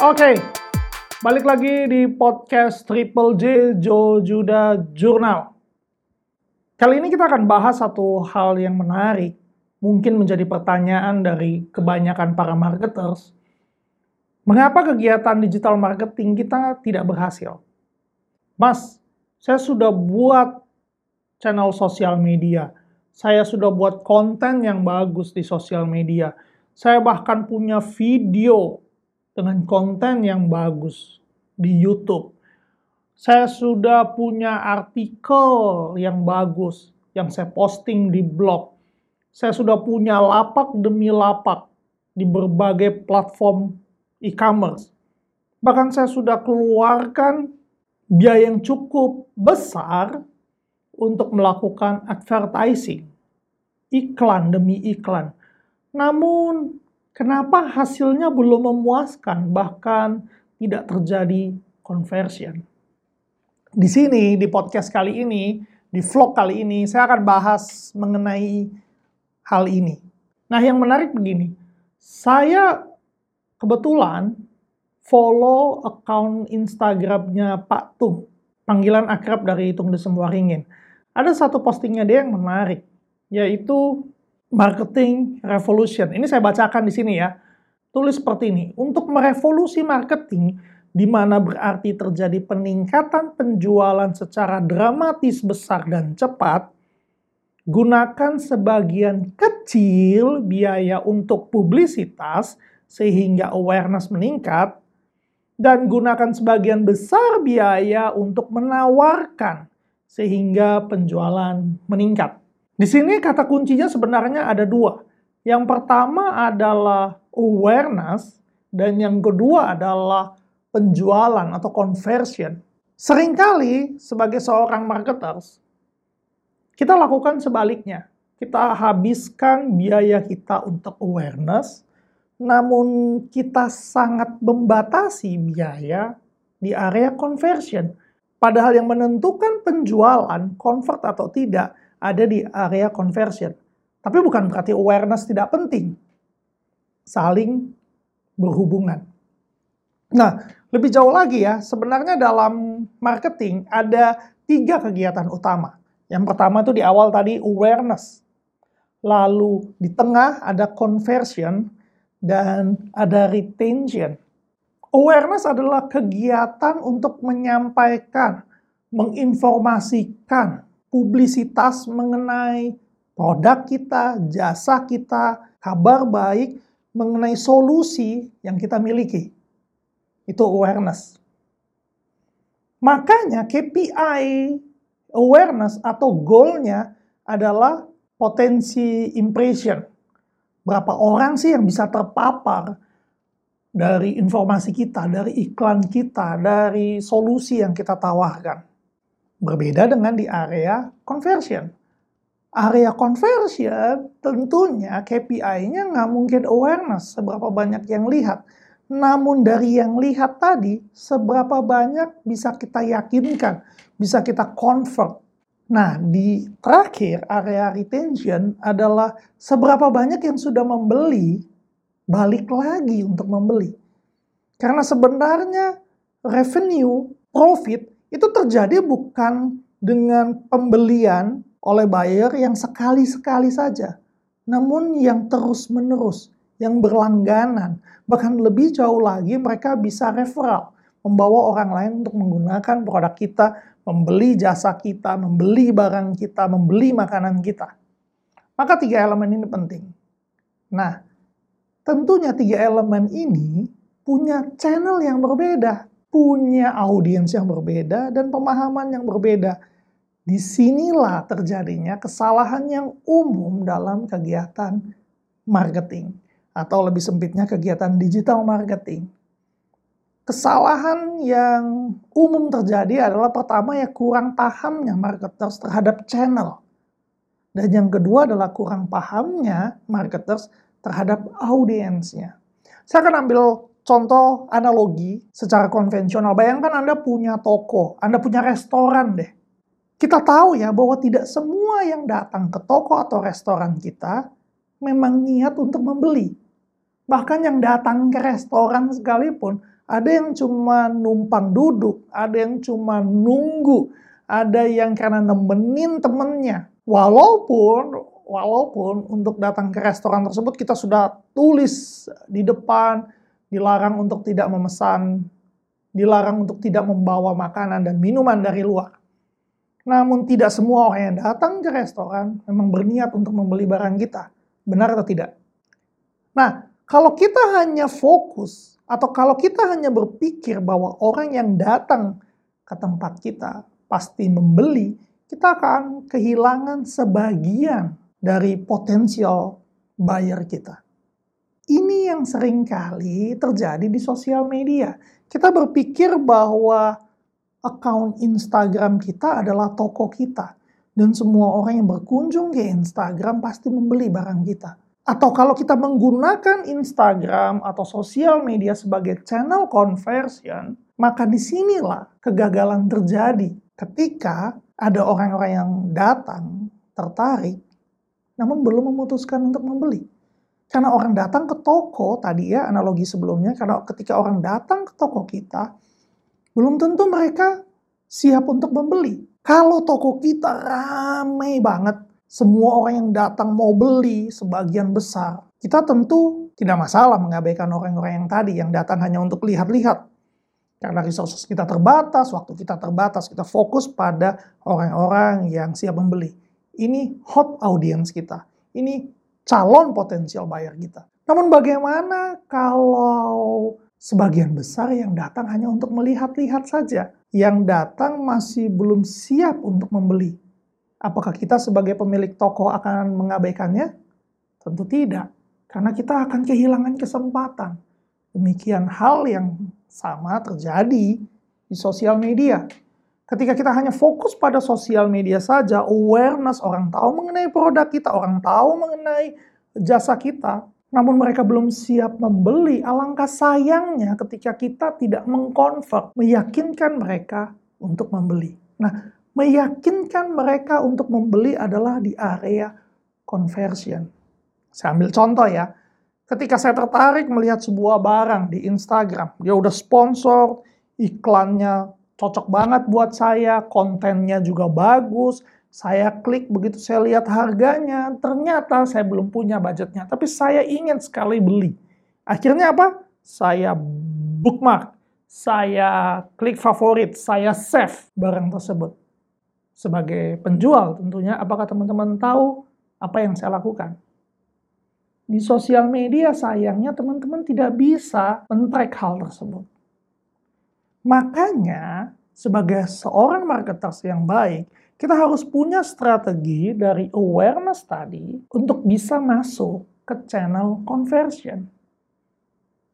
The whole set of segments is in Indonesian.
Oke, balik lagi di podcast Triple J Joe Juda Journal. Kali ini kita akan bahas satu hal yang menarik, mungkin menjadi pertanyaan dari kebanyakan para marketers. Mengapa kegiatan digital marketing kita tidak berhasil? Mas, saya sudah buat channel sosial media. Saya sudah buat konten yang bagus di sosial media. Saya bahkan punya video dengan konten yang bagus di YouTube. Saya sudah punya artikel yang bagus yang saya posting di blog. Saya sudah punya lapak demi lapak di berbagai platform e-commerce. Bahkan saya sudah keluarkan biaya yang cukup besar untuk melakukan advertising, iklan demi iklan. Namun, kenapa hasilnya belum memuaskan, bahkan tidak terjadi conversion? Di sini, di podcast kali ini, di vlog kali ini, saya akan bahas mengenai hal ini. Nah, yang menarik begini, saya kebetulan follow account Instagramnya Pak Tung, panggilan akrab dari Tung Semua Ringin. Ada satu postingnya dia yang menarik, yaitu marketing revolution. Ini saya bacakan di sini ya. Tulis seperti ini, untuk merevolusi marketing, di mana berarti terjadi peningkatan penjualan secara dramatis besar dan cepat, gunakan sebagian kecil biaya untuk publisitas sehingga awareness meningkat, dan gunakan sebagian besar biaya untuk menawarkan sehingga penjualan meningkat. Di sini kata kuncinya sebenarnya ada dua. Yang pertama adalah awareness dan yang kedua adalah penjualan atau conversion. Seringkali sebagai seorang marketers, kita lakukan sebaliknya. Kita habiskan biaya kita untuk awareness, namun kita sangat membatasi biaya di area conversion. Padahal yang menentukan penjualan, convert atau tidak, ada di area conversion. Tapi bukan berarti awareness tidak penting. Saling berhubungan. Nah, lebih jauh lagi ya, sebenarnya dalam marketing ada tiga kegiatan utama. Yang pertama itu di awal tadi awareness. Lalu di tengah ada conversion dan ada retention. Awareness adalah kegiatan untuk menyampaikan, menginformasikan publisitas mengenai produk kita, jasa kita, kabar baik mengenai solusi yang kita miliki itu awareness. Makanya KPI awareness atau goalnya adalah potensi impression. Berapa orang sih yang bisa terpapar dari informasi kita, dari iklan kita, dari solusi yang kita tawarkan. Berbeda dengan di area conversion. Area conversion tentunya KPI-nya nggak mungkin awareness, seberapa banyak yang lihat namun dari yang lihat tadi, seberapa banyak bisa kita yakinkan, bisa kita convert. Nah, di terakhir area retention adalah seberapa banyak yang sudah membeli, balik lagi untuk membeli. Karena sebenarnya revenue, profit, itu terjadi bukan dengan pembelian oleh buyer yang sekali-sekali saja. Namun yang terus-menerus yang berlangganan. Bahkan lebih jauh lagi mereka bisa referral, membawa orang lain untuk menggunakan produk kita, membeli jasa kita, membeli barang kita, membeli makanan kita. Maka tiga elemen ini penting. Nah, tentunya tiga elemen ini punya channel yang berbeda, punya audiens yang berbeda, dan pemahaman yang berbeda. Di sinilah terjadinya kesalahan yang umum dalam kegiatan marketing atau lebih sempitnya kegiatan digital marketing. Kesalahan yang umum terjadi adalah pertama ya kurang pahamnya marketers terhadap channel. Dan yang kedua adalah kurang pahamnya marketers terhadap audiensnya. Saya akan ambil contoh analogi secara konvensional. Bayangkan Anda punya toko, Anda punya restoran deh. Kita tahu ya bahwa tidak semua yang datang ke toko atau restoran kita memang niat untuk membeli. Bahkan yang datang ke restoran sekalipun ada yang cuma numpang duduk, ada yang cuma nunggu, ada yang karena nemenin temennya. Walaupun walaupun untuk datang ke restoran tersebut kita sudah tulis di depan dilarang untuk tidak memesan, dilarang untuk tidak membawa makanan dan minuman dari luar. Namun tidak semua orang yang datang ke restoran memang berniat untuk membeli barang kita. Benar atau tidak? Nah, kalau kita hanya fokus atau kalau kita hanya berpikir bahwa orang yang datang ke tempat kita pasti membeli, kita akan kehilangan sebagian dari potensial buyer kita. Yang sering kali terjadi di sosial media. Kita berpikir bahwa account Instagram kita adalah toko kita. Dan semua orang yang berkunjung ke Instagram pasti membeli barang kita. Atau kalau kita menggunakan Instagram atau sosial media sebagai channel conversion, maka di sinilah kegagalan terjadi ketika ada orang-orang yang datang, tertarik, namun belum memutuskan untuk membeli. Karena orang datang ke toko tadi ya analogi sebelumnya, karena ketika orang datang ke toko kita, belum tentu mereka siap untuk membeli. Kalau toko kita ramai banget, semua orang yang datang mau beli sebagian besar, kita tentu tidak masalah mengabaikan orang-orang yang tadi yang datang hanya untuk lihat-lihat. Karena resources kita terbatas, waktu kita terbatas, kita fokus pada orang-orang yang siap membeli. Ini hot audience kita. Ini calon potensial buyer kita. Namun bagaimana kalau sebagian besar yang datang hanya untuk melihat-lihat saja, yang datang masih belum siap untuk membeli? Apakah kita sebagai pemilik toko akan mengabaikannya? Tentu tidak, karena kita akan kehilangan kesempatan. Demikian hal yang sama terjadi di sosial media. Ketika kita hanya fokus pada sosial media saja, awareness orang tahu mengenai produk kita, orang tahu mengenai jasa kita, namun mereka belum siap membeli. Alangkah sayangnya ketika kita tidak mengkonvert, meyakinkan mereka untuk membeli. Nah, meyakinkan mereka untuk membeli adalah di area conversion. Saya ambil contoh ya. Ketika saya tertarik melihat sebuah barang di Instagram, dia udah sponsor, iklannya cocok banget buat saya, kontennya juga bagus. Saya klik begitu saya lihat harganya, ternyata saya belum punya budgetnya, tapi saya ingin sekali beli. Akhirnya apa? Saya bookmark, saya klik favorit, saya save barang tersebut. Sebagai penjual tentunya, apakah teman-teman tahu apa yang saya lakukan? Di sosial media sayangnya teman-teman tidak bisa men-track hal tersebut. Makanya, sebagai seorang marketers yang baik, kita harus punya strategi dari awareness tadi untuk bisa masuk ke channel conversion.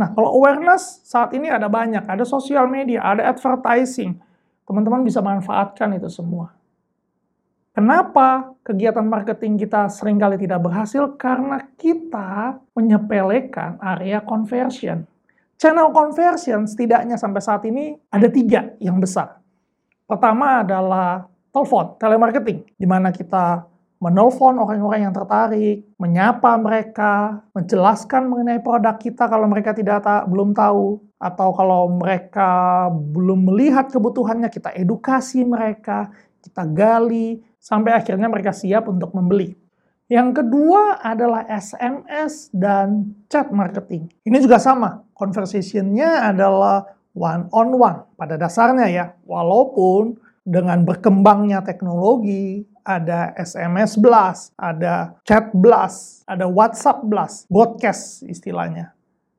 Nah, kalau awareness saat ini ada banyak, ada sosial media, ada advertising. Teman-teman bisa manfaatkan itu semua. Kenapa kegiatan marketing kita sering kali tidak berhasil? Karena kita menyepelekan area conversion. Channel conversion setidaknya sampai saat ini ada tiga yang besar. Pertama adalah telepon, telemarketing, di mana kita menelpon orang-orang yang tertarik, menyapa mereka, menjelaskan mengenai produk kita kalau mereka tidak ta belum tahu, atau kalau mereka belum melihat kebutuhannya, kita edukasi mereka, kita gali, sampai akhirnya mereka siap untuk membeli. Yang kedua adalah SMS dan chat marketing. Ini juga sama, conversation-nya adalah one on one pada dasarnya ya. Walaupun dengan berkembangnya teknologi, ada SMS blast, ada chat blast, ada WhatsApp blast, broadcast istilahnya.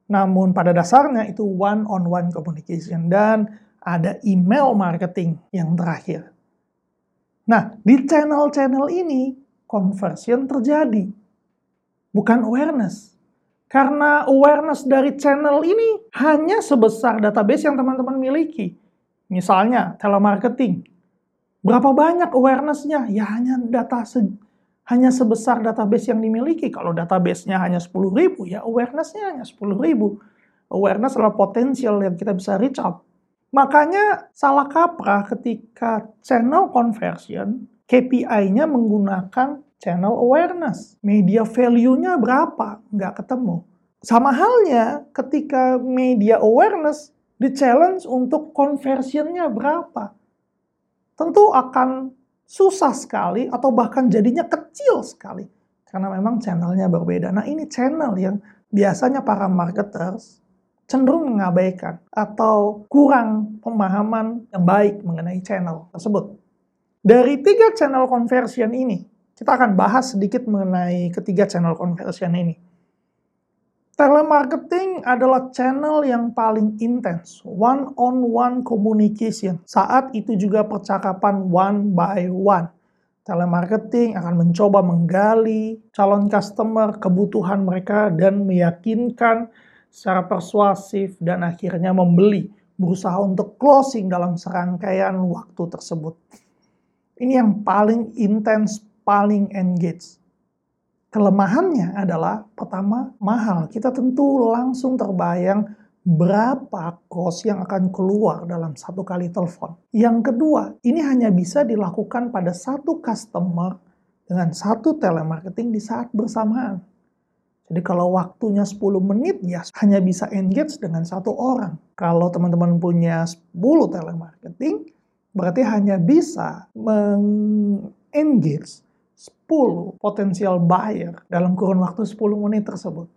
Namun pada dasarnya itu one on one communication dan ada email marketing yang terakhir. Nah, di channel-channel ini conversion terjadi. Bukan awareness. Karena awareness dari channel ini hanya sebesar database yang teman-teman miliki. Misalnya telemarketing. Berapa banyak awarenessnya? Ya hanya data se hanya sebesar database yang dimiliki. Kalau database-nya hanya 10 ribu, ya awareness-nya hanya 10 ribu. Awareness adalah potensial yang kita bisa reach out. Makanya salah kaprah ketika channel conversion KPI-nya menggunakan channel awareness. Media value-nya berapa? Nggak ketemu. Sama halnya ketika media awareness Di challenge untuk conversionnya berapa? Tentu akan susah sekali atau bahkan jadinya kecil sekali. Karena memang channelnya berbeda. Nah ini channel yang biasanya para marketers cenderung mengabaikan atau kurang pemahaman yang baik mengenai channel tersebut. Dari tiga channel conversion ini, kita akan bahas sedikit mengenai ketiga channel conversion ini. Telemarketing adalah channel yang paling intens, one-on-one communication. Saat itu juga percakapan one by one. Telemarketing akan mencoba menggali calon customer, kebutuhan mereka, dan meyakinkan secara persuasif dan akhirnya membeli, berusaha untuk closing dalam serangkaian waktu tersebut. Ini yang paling intens, paling engage. Kelemahannya adalah pertama mahal. Kita tentu langsung terbayang berapa kos yang akan keluar dalam satu kali telepon. Yang kedua, ini hanya bisa dilakukan pada satu customer dengan satu telemarketing di saat bersamaan. Jadi kalau waktunya 10 menit ya hanya bisa engage dengan satu orang. Kalau teman-teman punya 10 telemarketing, berarti hanya bisa mengengage 10 potensial buyer dalam kurun waktu 10 menit tersebut.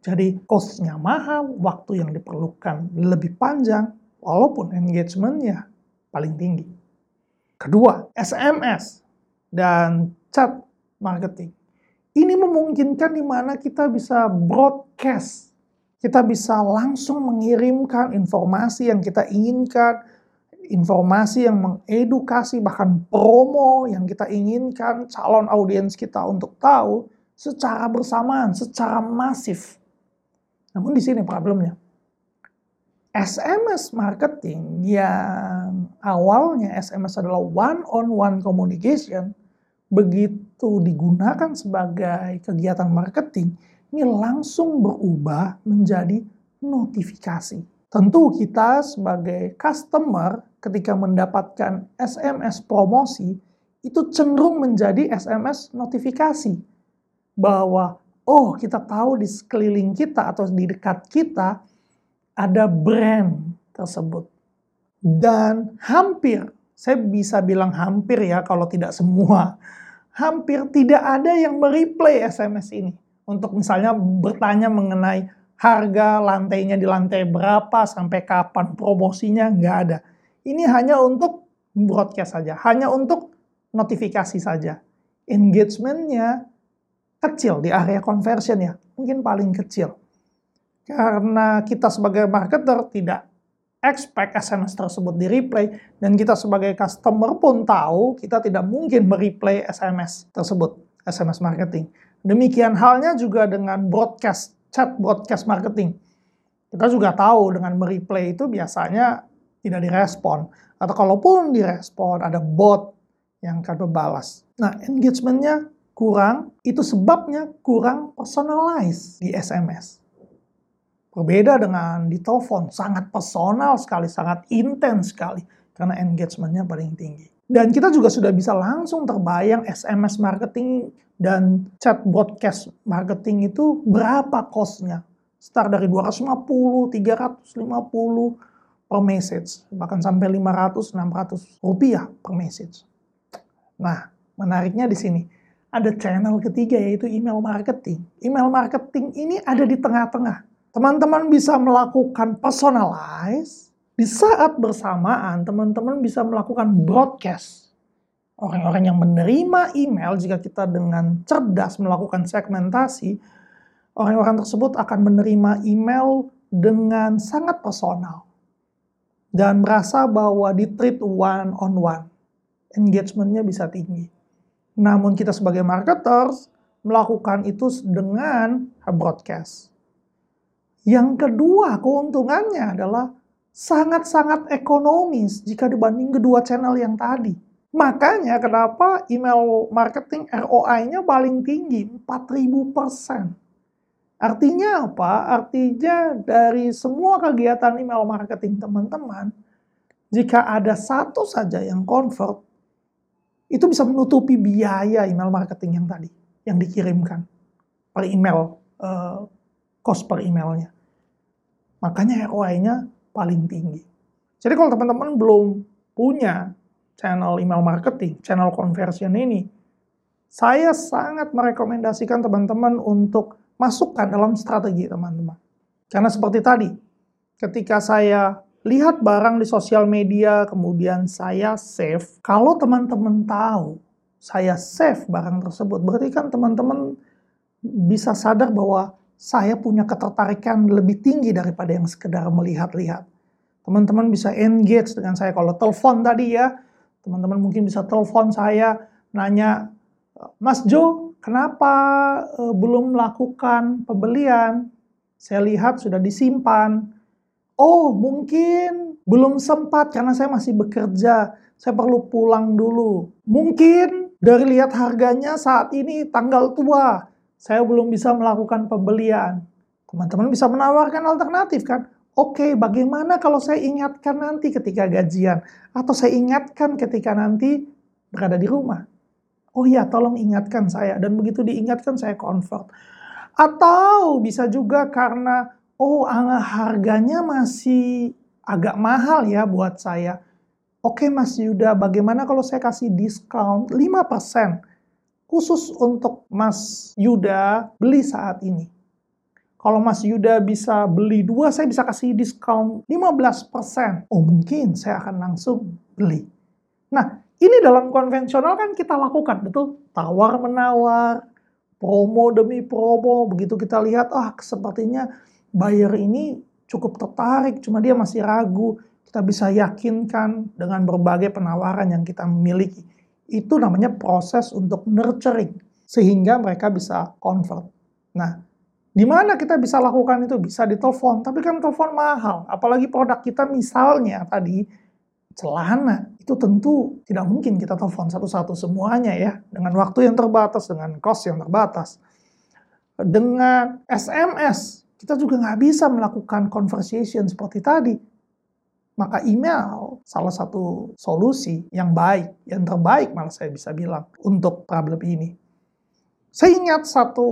Jadi cost-nya mahal, waktu yang diperlukan lebih panjang, walaupun engagementnya paling tinggi. Kedua, SMS dan chat marketing. Ini memungkinkan di mana kita bisa broadcast. Kita bisa langsung mengirimkan informasi yang kita inginkan, informasi yang mengedukasi, bahkan promo yang kita inginkan calon audiens kita untuk tahu secara bersamaan, secara masif. Namun di sini problemnya. SMS marketing yang awalnya SMS adalah one-on-one communication, begitu digunakan sebagai kegiatan marketing, ini langsung berubah menjadi notifikasi. Tentu kita sebagai customer ketika mendapatkan SMS promosi itu cenderung menjadi SMS notifikasi bahwa oh kita tahu di sekeliling kita atau di dekat kita ada brand tersebut. Dan hampir, saya bisa bilang hampir ya kalau tidak semua, hampir tidak ada yang mereplay SMS ini. Untuk misalnya bertanya mengenai harga lantainya di lantai berapa, sampai kapan promosinya, nggak ada. Ini hanya untuk broadcast saja, hanya untuk notifikasi saja. Engagementnya kecil di area conversion ya, mungkin paling kecil. Karena kita sebagai marketer tidak expect SMS tersebut di replay dan kita sebagai customer pun tahu kita tidak mungkin mereplay SMS tersebut, SMS marketing. Demikian halnya juga dengan broadcast chat broadcast marketing. Kita juga tahu dengan mereplay itu biasanya tidak direspon. Atau kalaupun direspon, ada bot yang akan berbalas. Nah, engagementnya kurang, itu sebabnya kurang personalized di SMS. Berbeda dengan di telepon, sangat personal sekali, sangat intens sekali. Karena engagementnya paling tinggi. Dan kita juga sudah bisa langsung terbayang SMS marketing dan chat broadcast marketing itu berapa costnya. Start dari 250, 350 per message. Bahkan sampai 500, 600 rupiah per message. Nah, menariknya di sini. Ada channel ketiga yaitu email marketing. Email marketing ini ada di tengah-tengah. Teman-teman bisa melakukan personalize di saat bersamaan, teman-teman bisa melakukan broadcast. Orang-orang yang menerima email, jika kita dengan cerdas melakukan segmentasi, orang-orang tersebut akan menerima email dengan sangat personal. Dan merasa bahwa di treat one on one. Engagementnya bisa tinggi. Namun kita sebagai marketers melakukan itu dengan broadcast. Yang kedua keuntungannya adalah sangat-sangat ekonomis jika dibanding kedua channel yang tadi. Makanya kenapa email marketing ROI-nya paling tinggi, 4000%. Artinya apa? Artinya dari semua kegiatan email marketing teman-teman, jika ada satu saja yang convert, itu bisa menutupi biaya email marketing yang tadi, yang dikirimkan per email, uh, cost per emailnya. Makanya ROI-nya paling tinggi. Jadi kalau teman-teman belum punya channel email marketing, channel conversion ini, saya sangat merekomendasikan teman-teman untuk masukkan dalam strategi teman-teman. Karena seperti tadi, ketika saya lihat barang di sosial media, kemudian saya save, kalau teman-teman tahu saya save barang tersebut, berarti kan teman-teman bisa sadar bahwa saya punya ketertarikan lebih tinggi daripada yang sekedar melihat-lihat. Teman-teman bisa engage dengan saya. Kalau telepon tadi ya, teman-teman mungkin bisa telepon saya, nanya, Mas Jo, kenapa uh, belum melakukan pembelian? Saya lihat sudah disimpan. Oh, mungkin belum sempat karena saya masih bekerja. Saya perlu pulang dulu. Mungkin dari lihat harganya saat ini tanggal tua saya belum bisa melakukan pembelian. Teman-teman bisa menawarkan alternatif kan? Oke, bagaimana kalau saya ingatkan nanti ketika gajian? Atau saya ingatkan ketika nanti berada di rumah? Oh iya, tolong ingatkan saya. Dan begitu diingatkan, saya convert. Atau bisa juga karena, oh harganya masih agak mahal ya buat saya. Oke Mas Yuda, bagaimana kalau saya kasih diskon 5%? khusus untuk Mas Yuda beli saat ini. Kalau Mas Yuda bisa beli dua, saya bisa kasih diskon 15%. Oh mungkin saya akan langsung beli. Nah, ini dalam konvensional kan kita lakukan, betul? Tawar-menawar, promo demi promo. Begitu kita lihat, ah sepertinya buyer ini cukup tertarik, cuma dia masih ragu. Kita bisa yakinkan dengan berbagai penawaran yang kita miliki itu namanya proses untuk nurturing sehingga mereka bisa convert. Nah, di mana kita bisa lakukan itu? Bisa di telepon, tapi kan telepon mahal. Apalagi produk kita misalnya tadi celana, itu tentu tidak mungkin kita telepon satu-satu semuanya ya. Dengan waktu yang terbatas, dengan cost yang terbatas. Dengan SMS, kita juga nggak bisa melakukan conversation seperti tadi. Maka email salah satu solusi yang baik, yang terbaik malah saya bisa bilang untuk problem ini. Saya ingat satu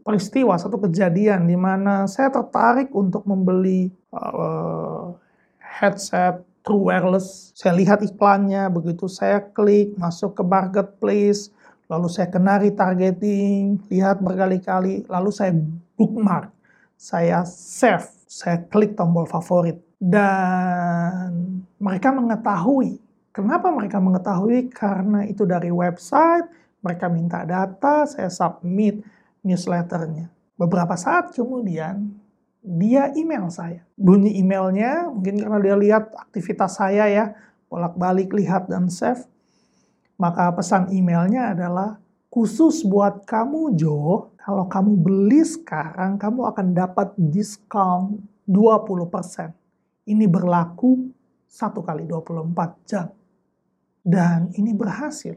peristiwa, satu kejadian di mana saya tertarik untuk membeli uh, headset True Wireless. Saya lihat iklannya, begitu saya klik masuk ke marketplace, lalu saya kena retargeting, lihat berkali-kali, lalu saya bookmark, saya save, saya klik tombol favorit dan mereka mengetahui. Kenapa mereka mengetahui? Karena itu dari website, mereka minta data, saya submit newsletternya. Beberapa saat kemudian, dia email saya. Bunyi emailnya, mungkin karena dia lihat aktivitas saya ya, bolak-balik lihat dan save. Maka pesan emailnya adalah, khusus buat kamu Jo, kalau kamu beli sekarang, kamu akan dapat diskon 20%. Ini berlaku satu kali 24 jam. Dan ini berhasil.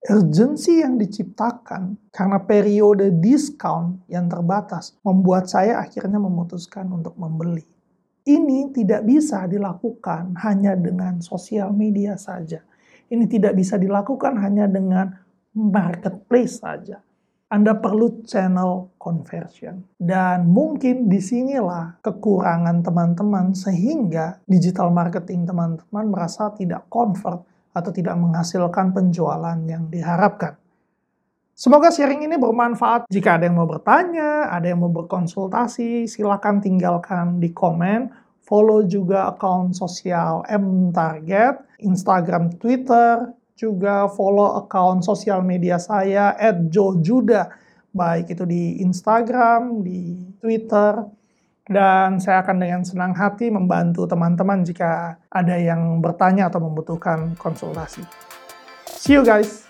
Urgensi yang diciptakan karena periode diskon yang terbatas membuat saya akhirnya memutuskan untuk membeli. Ini tidak bisa dilakukan hanya dengan sosial media saja. Ini tidak bisa dilakukan hanya dengan marketplace saja anda perlu channel conversion. Dan mungkin di sinilah kekurangan teman-teman sehingga digital marketing teman-teman merasa tidak convert atau tidak menghasilkan penjualan yang diharapkan. Semoga sharing ini bermanfaat. Jika ada yang mau bertanya, ada yang mau berkonsultasi, silakan tinggalkan di komen. Follow juga akun sosial M Target, Instagram, Twitter, juga follow account sosial media saya @jojuda baik itu di Instagram, di Twitter dan saya akan dengan senang hati membantu teman-teman jika ada yang bertanya atau membutuhkan konsultasi. See you guys.